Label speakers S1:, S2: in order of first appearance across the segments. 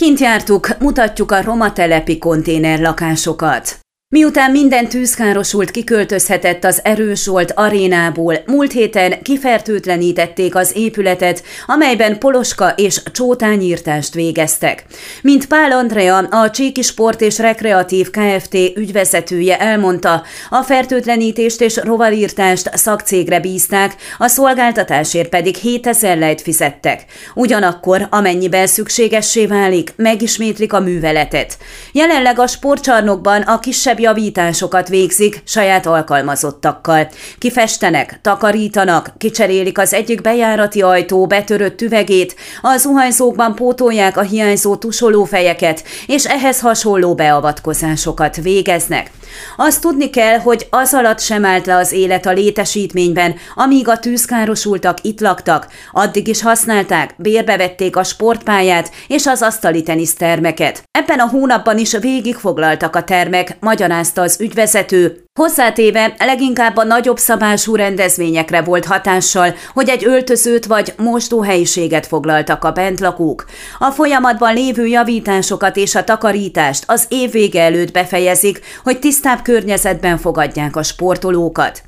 S1: Kint jártuk, mutatjuk a roma telepi konténerlakásokat. Miután minden tűzkárosult kiköltözhetett az Erős volt arénából, múlt héten kifertőtlenítették az épületet, amelyben poloska és csótányírtást végeztek. Mint Pál Andrea, a Csíki Sport és Rekreatív Kft. ügyvezetője elmondta, a fertőtlenítést és rovarírtást szakcégre bízták, a szolgáltatásért pedig 7000 lejt fizettek. Ugyanakkor, amennyiben szükségessé válik, megismétlik a műveletet. Jelenleg a sportcsarnokban a kisebb javításokat végzik saját alkalmazottakkal. Kifestenek, takarítanak, kicserélik az egyik bejárati ajtó betörött üvegét, a zuhanyzókban pótolják a hiányzó tusolófejeket, és ehhez hasonló beavatkozásokat végeznek. Azt tudni kell, hogy az alatt sem állt le az élet a létesítményben, amíg a tűzkárosultak itt laktak, addig is használták, bérbevették a sportpályát és az asztali tenisztermeket. Ebben a hónapban is végigfoglaltak a termek, magyarázta az ügyvezető, Hozzátéve leginkább a nagyobb szabású rendezvényekre volt hatással, hogy egy öltözőt vagy mostóhelyiséget foglaltak a bentlakók. A folyamatban lévő javításokat és a takarítást az év vége előtt befejezik, hogy tisztább környezetben fogadják a sportolókat.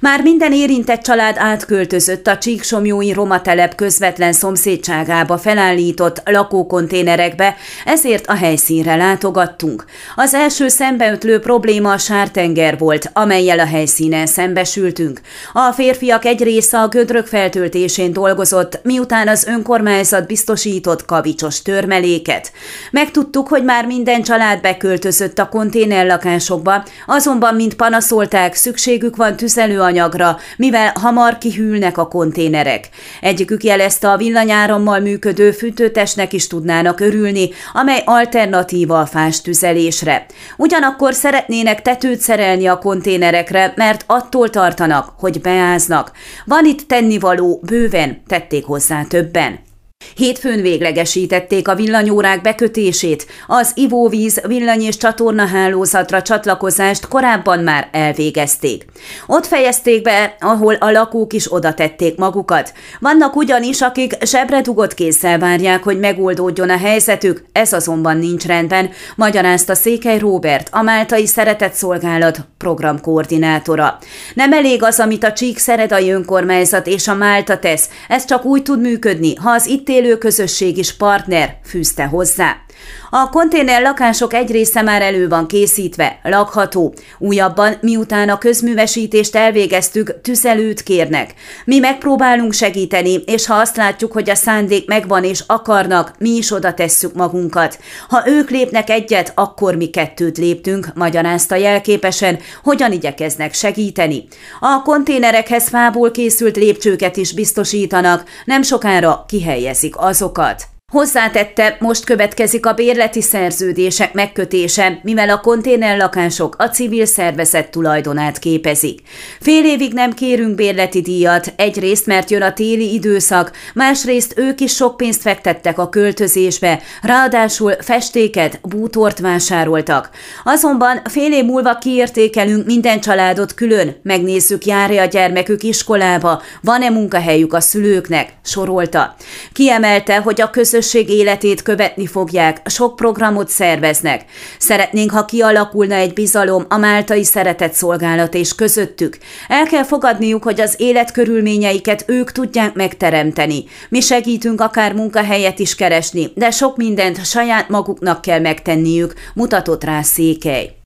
S1: Már minden érintett család átköltözött a Csíksomjói Roma telep közvetlen szomszédságába felállított lakókonténerekbe, ezért a helyszínre látogattunk. Az első szembeötlő probléma a sártenger volt, amelyel a helyszínen szembesültünk. A férfiak egy része a gödrök feltöltésén dolgozott, miután az önkormányzat biztosított kavicsos törmeléket. Megtudtuk, hogy már minden család beköltözött a konténerlakásokba, azonban, mint panaszolták, szükségük van tüzelő anyagra, mivel hamar kihűlnek a konténerek. Egyikük jelezte a villanyárammal működő fűtőtesnek is tudnának örülni, amely alternatíva a fás tüzelésre. Ugyanakkor szeretnének tetőt szerelni a konténerekre, mert attól tartanak, hogy beáznak. Van itt tennivaló, bőven, tették hozzá többen. Hétfőn véglegesítették a villanyórák bekötését, az ivóvíz villany- és csatornahálózatra csatlakozást korábban már elvégezték. Ott fejezték be, ahol a lakók is oda tették magukat. Vannak ugyanis, akik sebre dugott kézzel várják, hogy megoldódjon a helyzetük, ez azonban nincs rendben, magyarázta Székely Róbert, a Máltai Szeretett Szolgálat programkoordinátora. Nem elég az, amit a Csík Szeredai Önkormányzat és a Málta tesz, ez csak úgy tud működni, ha az itt élő közösség is partner, fűzte hozzá. A konténer lakások egy része már elő van készítve, lakható. Újabban, miután a közművesítést elvégeztük, tüzelőt kérnek. Mi megpróbálunk segíteni, és ha azt látjuk, hogy a szándék megvan és akarnak, mi is oda tesszük magunkat. Ha ők lépnek egyet, akkor mi kettőt léptünk, magyarázta jelképesen, hogyan igyekeznek segíteni. A konténerekhez fából készült lépcsőket is biztosítanak, nem sokára kihelyezik azokat. Hozzátette, most következik a bérleti szerződések megkötése, mivel a konténerlakások a civil szervezet tulajdonát képezik. Fél évig nem kérünk bérleti díjat, egyrészt mert jön a téli időszak, másrészt ők is sok pénzt fektettek a költözésbe, ráadásul festéket, bútort vásároltak. Azonban fél év múlva kiértékelünk minden családot külön, megnézzük jár a gyermekük iskolába, van-e munkahelyük a szülőknek, sorolta. Kiemelte, hogy a közös közösség életét követni fogják, sok programot szerveznek. Szeretnénk, ha kialakulna egy bizalom a máltai szeretett szolgálat és közöttük. El kell fogadniuk, hogy az életkörülményeiket ők tudják megteremteni. Mi segítünk akár munkahelyet is keresni, de sok mindent saját maguknak kell megtenniük, mutatott rá Székely.